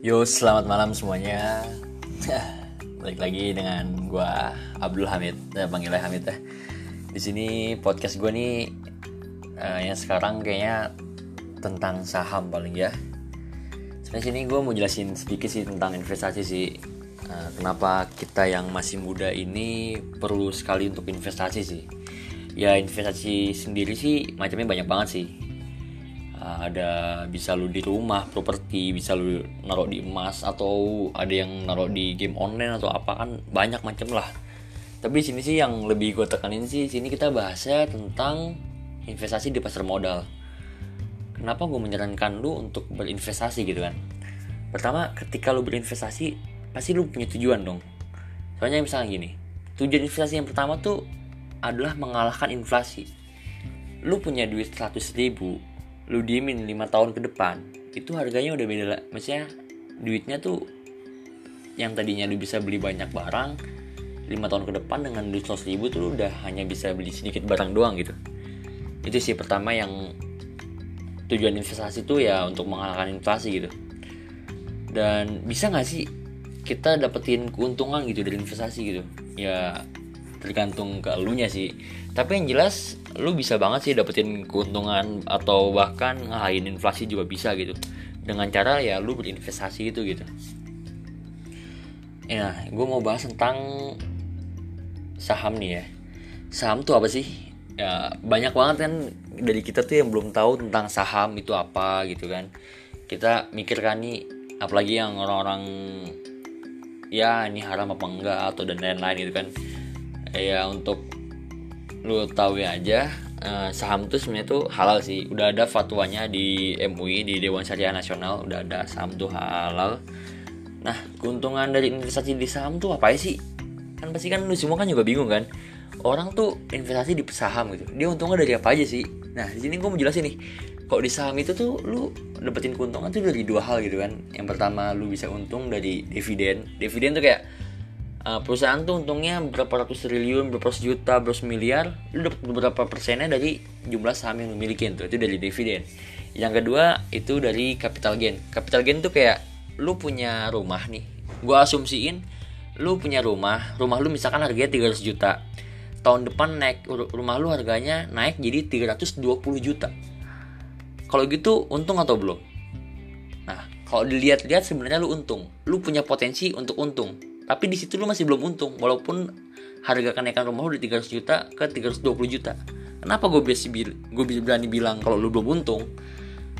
Yo, selamat malam semuanya. Balik lagi dengan gua Abdul Hamid, eh, panggilnya Hamid ya. Di sini podcast gua nih uh, yang sekarang kayaknya tentang saham paling ya. Sebenarnya sini gue mau jelasin sedikit sih tentang investasi sih. Uh, kenapa kita yang masih muda ini perlu sekali untuk investasi sih? Ya investasi sendiri sih macamnya banyak banget sih ada bisa lu di rumah properti bisa lu naruh di emas atau ada yang naruh di game online atau apa kan banyak macam lah. Tapi sini sih yang lebih gue tekanin sih sini kita bahasnya tentang investasi di pasar modal. Kenapa gue menyarankan lu untuk berinvestasi gitu kan? Pertama ketika lu berinvestasi pasti lu punya tujuan dong. Soalnya misalnya gini tujuan investasi yang pertama tuh adalah mengalahkan inflasi. Lu punya duit 100 ribu lu diemin lima tahun ke depan itu harganya udah beda lah maksudnya duitnya tuh yang tadinya lu bisa beli banyak barang lima tahun ke depan dengan duit 100 ribu tuh lu udah hanya bisa beli sedikit barang doang gitu. Itu sih pertama yang tujuan investasi tuh ya untuk mengalahkan inflasi gitu. Dan bisa nggak sih kita dapetin keuntungan gitu dari investasi gitu? Ya tergantung ke elunya sih. Tapi yang jelas lu bisa banget sih dapetin keuntungan atau bahkan ngalahin inflasi juga bisa gitu. Dengan cara ya lu berinvestasi itu gitu. Ya gue mau bahas tentang saham nih ya. Saham tuh apa sih? Ya banyak banget kan dari kita tuh yang belum tahu tentang saham itu apa gitu kan. Kita mikir kan nih apalagi yang orang-orang ya ini haram apa enggak atau dan lain-lain gitu kan. Ya untuk lu tahu aja uh, saham tuh sebenarnya tuh halal sih. Udah ada fatwanya di MUI di Dewan Syariah Nasional udah ada saham tuh halal. Nah keuntungan dari investasi di saham tuh apa sih? Kan pasti kan lu semua kan juga bingung kan? Orang tuh investasi di saham gitu. Dia untungnya dari apa aja sih? Nah di sini gue mau jelasin nih. Kok di saham itu tuh lu dapetin keuntungan tuh dari dua hal gitu kan. Yang pertama lu bisa untung dari dividen. Dividen tuh kayak uh, perusahaan tuh untungnya berapa ratus triliun, berapa ratus juta, berapa miliar, lu dapat beberapa persennya dari jumlah saham yang lu miliki tuh, itu dari dividen. Yang kedua itu dari capital gain. Capital gain tuh kayak lu punya rumah nih. Gua asumsiin lu punya rumah, rumah lu misalkan harganya 300 juta. Tahun depan naik rumah lu harganya naik jadi 320 juta. Kalau gitu untung atau belum? Nah, kalau dilihat-lihat sebenarnya lu untung. Lu punya potensi untuk untung tapi di situ lu masih belum untung. Walaupun harga kenaikan rumah lu dari 300 juta ke 320 juta. Kenapa gue bisa gue bisa berani bilang kalau lu belum untung?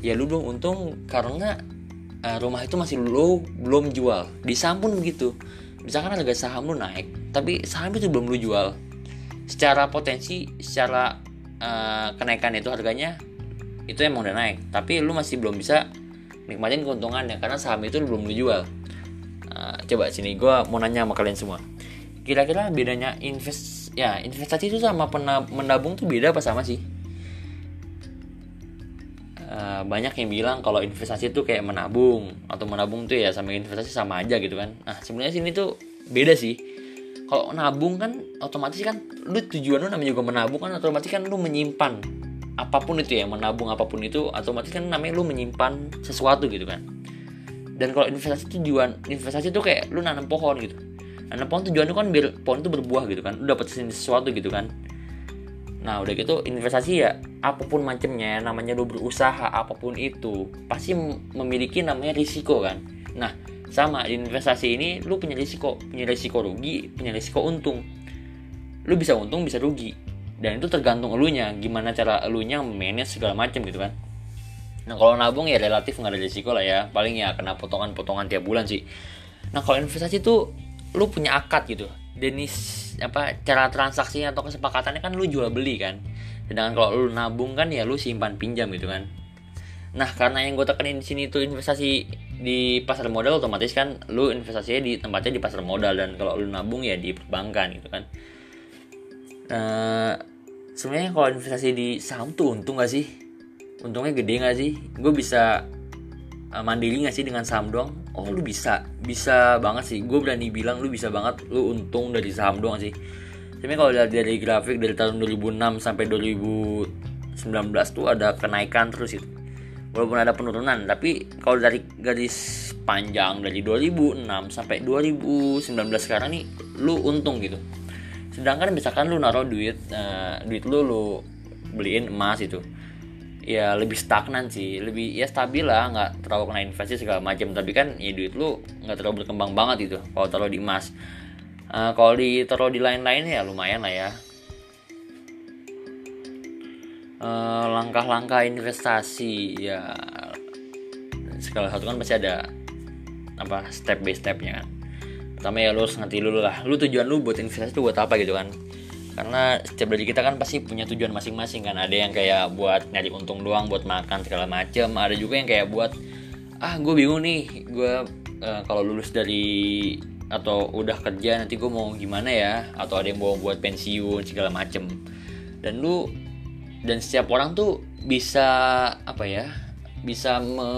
Ya lu belum untung karena uh, rumah itu masih lu belum jual. Di saham pun begitu. Misalkan harga saham lu naik tapi saham itu belum lu jual. Secara potensi secara uh, kenaikan itu harganya itu emang udah naik. Tapi lu masih belum bisa nikmatin keuntungannya karena saham itu belum lu jual Coba sini gue mau nanya sama kalian semua. Kira-kira bedanya invest ya investasi itu sama menabung tuh beda apa sama sih? Uh, banyak yang bilang kalau investasi itu kayak menabung atau menabung tuh ya sama investasi sama aja gitu kan. Nah sebenarnya sini tuh beda sih. Kalau nabung kan otomatis kan lu tujuan lu namanya juga menabung kan otomatis kan lu menyimpan apa pun itu ya menabung apa pun itu otomatis kan namanya lu menyimpan sesuatu gitu kan dan kalau investasi tujuan investasi itu kayak lu nanam pohon gitu. Nanam pohon tujuannya kan biar pohon itu berbuah gitu kan. Lu dapat sesuatu gitu kan. Nah udah gitu investasi ya apa pun macamnya namanya lu berusaha apa pun itu pasti memiliki namanya risiko kan. Nah sama investasi ini lu punya risiko. Punya risiko rugi punya risiko untung. Lu bisa untung bisa rugi. Dan itu tergantung elunya. Gimana cara elunya manage segala macam gitu kan Nah kalau nabung ya relatif nggak ada risiko lah ya. Paling ya kena potongan-potongan tiap bulan sih. Nah kalau investasi tuh lu punya akad gitu. Denis apa cara transaksinya atau kesepakatannya kan lu jual beli kan. Sedangkan kalau lu nabung kan ya lu simpan pinjam gitu kan. Nah karena yang gue tekenin di sini tuh investasi di pasar modal otomatis kan lu investasinya di tempatnya di pasar modal dan kalau lu nabung ya di perbankan gitu kan. Nah, sebenarnya kalau investasi di saham tuh untung gak sih? Untungnya gede gak sih? Gue bisa uh, mandiri gak sih dengan saham doang? Oh lu bisa. Bisa banget sih. Gue berani bilang lu bisa banget. Lu untung dari saham doang sih. Tapi kalau dari, dari grafik dari tahun 2006 sampai 2019 tuh ada kenaikan terus itu walaupun ada penurunan tapi kalau dari garis panjang dari 2006 sampai 2019 sekarang nih lu untung gitu. Sedangkan misalkan lu naruh duit uh, duit lu lu beliin emas itu ya lebih stagnan sih lebih ya stabil lah nggak terlalu kena investasi segala macam. Tapi kan ya duit lu nggak terlalu berkembang banget itu kalau taruh di emas. Uh, kalau ditaruh di lain-lain ya lumayan lah ya. Uh, langkah-langkah investasi ya. Segala satu kan pasti ada apa step by stepnya kan. Pertama ya lu harus ngerti dulu lah. Lu tujuan lu buat investasi itu buat apa gitu kan karena setiap dari kita kan pasti punya tujuan masing-masing kan. Ada yang kayak buat nyari untung doang buat makan segala macem. Ada juga yang kayak buat ah gue bingung nih. Gue uh, kalau lulus dari atau udah kerja nanti gue mau gimana ya? Atau ada yang mau buat pensiun segala macem. Dan lu dan setiap orang tuh bisa apa ya bisa me,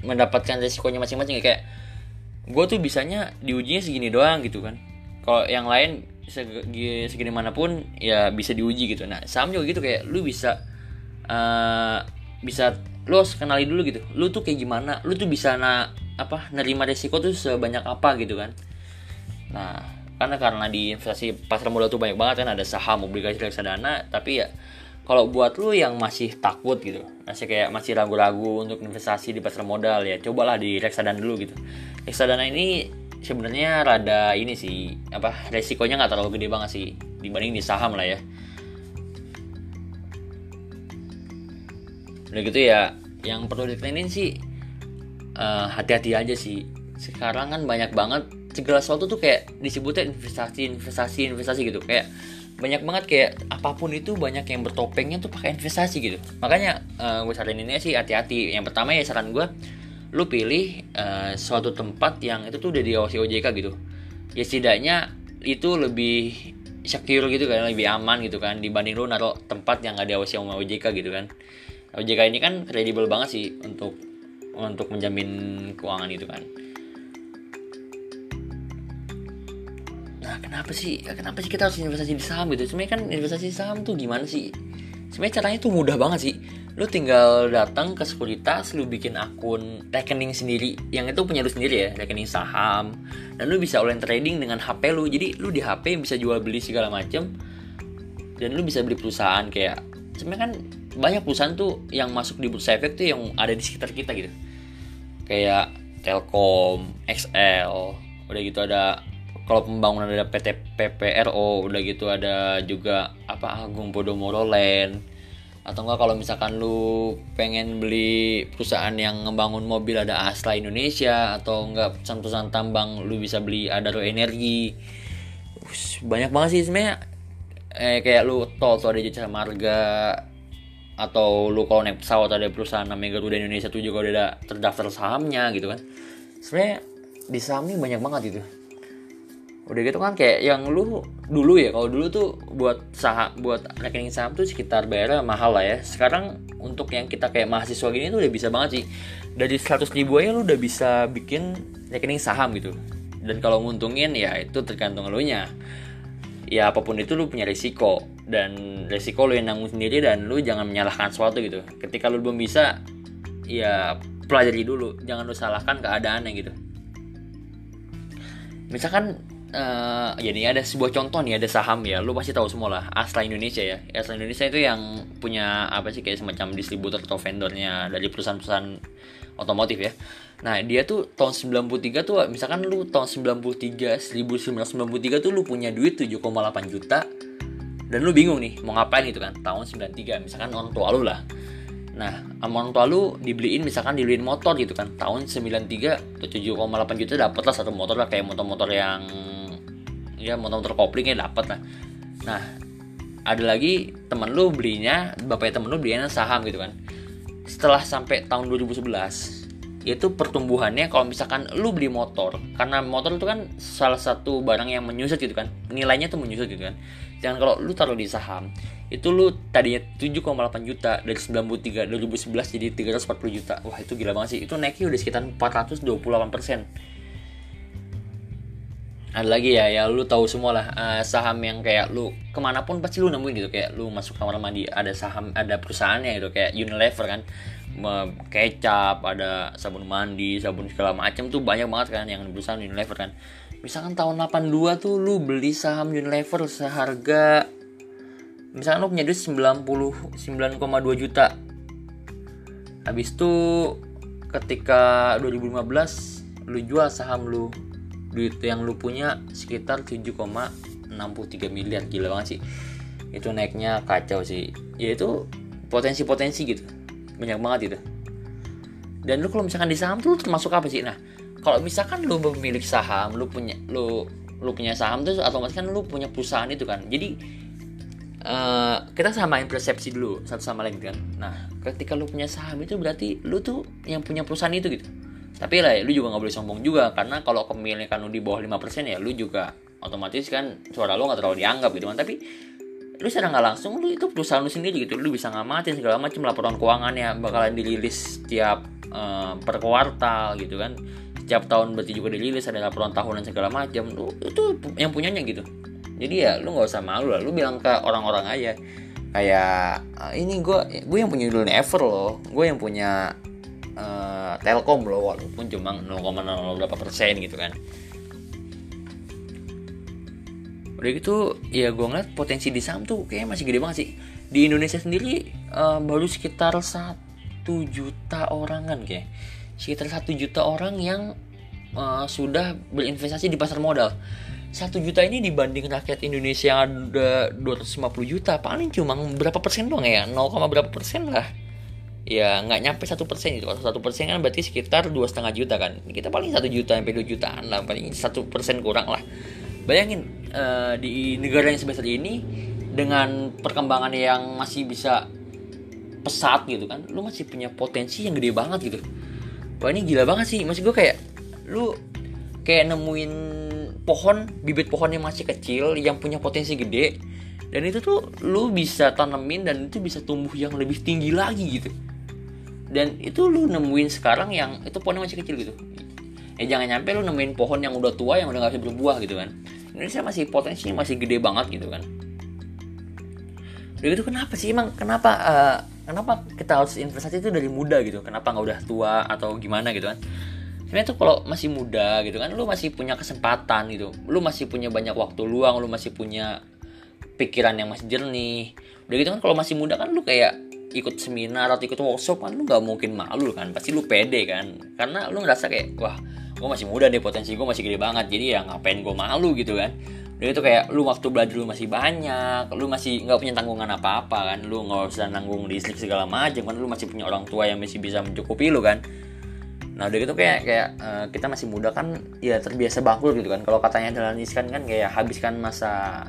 mendapatkan resikonya masing-masing. Kayak gue tuh bisanya diujinya segini doang gitu kan. Kalau yang lain segi, segini mana pun ya bisa diuji gitu. Nah saham juga gitu kayak lu bisa uh, bisa lu harus kenali dulu gitu. Lu tuh kayak gimana? Lu tuh bisa na apa nerima resiko tuh sebanyak apa gitu kan? Nah karena karena di investasi pasar modal tuh banyak banget kan ada saham obligasi reksadana tapi ya kalau buat lu yang masih takut gitu masih kayak masih ragu-ragu untuk investasi di pasar modal ya cobalah di reksadana dulu gitu. Reksadana ini sebenarnya rada ini sih apa resikonya nggak terlalu gede banget sih dibanding di saham lah ya. Udah gitu ya yang perlu ditekenin sih uh, hati-hati aja sih. Sekarang kan banyak banget segala sesuatu tuh kayak disebutnya investasi investasi investasi gitu. Kayak banyak banget kayak apa pun itu banyak yang bertopengnya tuh pakai investasi gitu. Makanya uh, gue saraninnya sih hati-hati. Yang pertama ya saran gue lu pilih uh, suatu tempat yang itu tuh udah diawasi OJK gitu. Ya setidaknya itu lebih secure gitu kan lebih aman gitu kan dibanding lu naruh tempat yang gak diawasi sama OJK gitu kan. OJK ini kan kredibel banget sih untuk untuk menjamin keuangan itu kan. Kenapa sih? Ya, kenapa sih kita harus investasi di saham gitu? Sebenarnya kan investasi saham tuh gimana sih? Sebenarnya caranya tuh mudah banget sih lu tinggal datang ke sekuritas lu bikin akun rekening sendiri. Yang itu punya lu sendiri ya rekening saham. Dan lu bisa online trading dengan HP lu. Jadi lu di HP bisa jual beli segala macem. Dan lu bisa beli perusahaan kayak sebenarnya kan banyak perusahaan tuh yang masuk di bursa efek tuh yang ada di sekitar kita gitu. Kayak Telkom, XL, udah gitu ada kalau pembangunan ada PT PPRO udah gitu ada juga apa Agung Podomoro Land atau enggak kalau misalkan lu pengen beli perusahaan yang ngebangun mobil ada Asla Indonesia atau enggak perusahaan-perusahaan tambang lu bisa beli Adaro Energi. Banyak banget sih sebenarnya. Eh, kayak lu tol tuh ada jasa marga atau lu kalau naik pesawat ada perusahaan namanya Garuda Indonesia tuh juga udah ada terdaftar sahamnya gitu kan. Sebenarnya di saham ini banyak banget gitu udah gitu kan kayak yang lu dulu ya kalau dulu tuh buat saham buat rekening saham tuh sekitar bayar mahal lah ya. Sekarang untuk yang kita kayak mahasiswa gini tuh udah bisa banget sih. Dari 100 ribu aja lu udah bisa bikin rekening saham gitu. Dan kalau nguntungin ya itu tergantung lu nya ya apa pun itu lu punya risiko dan risiko lu yang nanggung sendiri dan lu jangan menyalahkan sesuatu gitu. Ketika lu belum bisa ya pelajari dulu. Jangan lu salahkan keadaannya gitu. Misalkan uh, jadi ada sebuah contoh nih ada saham ya. Lu pasti tahu semua lah Asla Indonesia ya. Asla Indonesia itu yang punya apa sih kayak semacam distributor atau vendornya dari perusahaan-perusahaan otomotif ya. Nah dia tuh tahun 93 tuh misalkan lu tahun 93 1993 tuh lu punya duit 7,8 juta. Dan lu bingung nih mau ngapain itu kan tahun 93 misalkan orang tua lu lah. Nah, amount tua lu dibeliin misalkan dibeliin motor gitu kan. Tahun 93 7,8 juta dapat lah satu motor lah kayak motor-motor yang ya motor-motor kopling ya dapat lah. Nah ada lagi temen lu belinya bapaknya temen lu belinya saham gitu kan. Setelah sampai tahun 2011 itu pertumbuhannya kalau misalkan lu beli motor karena motor itu kan salah satu barang yang menyusut gitu kan. Nilainya tuh menyusut gitu kan. Jangan kalau lu taruh di saham itu lu tadinya 7,8 juta dari 93 2011 jadi 340 juta. Wah itu gila banget sih. Itu naiknya udah sekitar 428 persen ada lagi ya ya lu tahu semua lah uh, saham yang kayak lu ke mana pun pasti lu nemuin gitu. Kayak lu masuk kamar mandi ada saham ada perusahaannya gitu. Kayak Unilever kan kecap ada sabun mandi sabun segala macam tuh banyak banget kan yang perusahaan Unilever kan. Misalkan tahun 82 tuh lu beli saham Unilever seharga misalkan lu punya duit 99,2 juta. Habis itu ketika 2015 lu jual saham lu duit yang lu punya sekitar 7,63 miliar gila banget sih. Itu naiknya kacau sih. Ya itu potensi-potensi gitu. Banyak banget itu. Dan lu kalau misalkan di saham tuh termasuk apa sih? Nah kalau misalkan lu pemilik saham lu punya lu lu punya saham tuh atau kan lu punya perusahaan itu kan. Jadi uh, kita samain persepsi dulu satu sama lain kan. Nah ketika lu punya saham itu berarti lu tuh yang punya perusahaan itu gitu tapi lah lu juga nggak boleh sombong juga karena kalau kepemilikan lu di bawah 5% ya lu juga otomatis kan suara lu nggak terlalu dianggap gitu kan. Tapi lu secara nggak langsung lu itu perusahaan lu sendiri gitu. Lu bisa ngamatin segala macam laporan keuangannya bakalan dirilis setiap uh, per kuartal gitu kan. Setiap tahun berarti juga dirilis ada laporan tahunan segala macam. Lu itu yang punyanya gitu. Jadi ya lu nggak usah malu lah. Lu bilang ke orang-orang aja kayak ah, ini gue gue yang punya Unilever loh. Gue yang punya uh, Telkom loh walaupun cuma 0,0 berapa persen gitu kan. Udah gitu ya gue ngeliat potensi di saham tuh kayaknya masih gede banget sih. Di Indonesia sendiri uh, baru sekitar satu juta orang kan kayak sekitar satu juta orang yang uh, sudah berinvestasi di pasar modal. Satu juta ini dibanding rakyat Indonesia yang ada 250 juta paling cuma berapa persen doang ya? 0, berapa persen lah ya nggak nyampe satu persen itu kalau satu persen kan berarti sekitar dua setengah juta kan. Kita paling satu juta sampai dua jutaan lah paling satu persen kurang lah. Bayangin uh, di negara yang sebesar ini dengan perkembangan yang masih bisa pesat gitu kan lu masih punya potensi yang gede banget gitu. Wah ini gila banget sih. Maksud gue kayak lu kayak nemuin pohon bibit pohon yang masih kecil yang punya potensi gede dan itu tuh lu bisa tanemin dan itu bisa tumbuh yang lebih tinggi lagi gitu dan itu lu nemuin sekarang yang itu pohonnya masih kecil gitu. Ya jangan nyampe lu nemuin pohon yang udah tua yang udah gak bisa berbuah gitu kan. Indonesia masih potensi masih gede banget gitu kan. Udah gitu kenapa sih? Emang kenapa uh, kenapa kita harus investasi itu dari muda gitu? Kenapa nggak udah tua atau gimana gitu kan? Sebenarnya tuh kalau masih muda gitu kan lu masih punya kesempatan gitu. Lu masih punya banyak waktu luang lu masih punya pikiran yang masih jernih. Udah gitu kan kalau masih muda kan lu kayak ikut seminar atau ikut workshop kan lu nggak mungkin malu kan pasti lu pede kan. Karena lu ngerasa kayak wah gue masih muda deh potensi gue masih gede banget jadi ya ngapain gue malu gitu kan. Udah itu kayak lu waktu belajar lu masih banyak lu masih nggak punya tanggungan apa apa kan. Lu nggak usah nanggung listrik segala macam kan lu masih punya orang tua yang masih bisa mencukupi lu kan. Nah udah gitu kayak kayak uh, kita masih muda kan ya terbiasa bangkrut gitu kan. Kalau katanya dalam kan kan kayak habiskan masa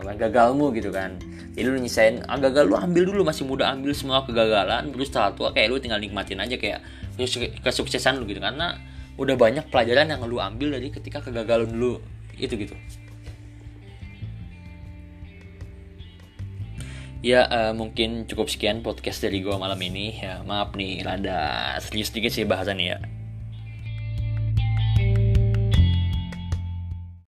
uh, gagalmu gitu kan jadi lu nyisain ah, gagal. Lu ambil dulu masih muda ambil semua kegagalan. Terus setelah tua kayak lu tinggal nikmatin aja kayak kesuksesan lu gitu. Karena udah banyak pelajaran yang lu ambil dari ketika kegagalan lu. Itu gitu. Ya uh, mungkin cukup sekian podcast dari gua malam ini. Ya maaf nih rada serius sedikit sih bahasannya ya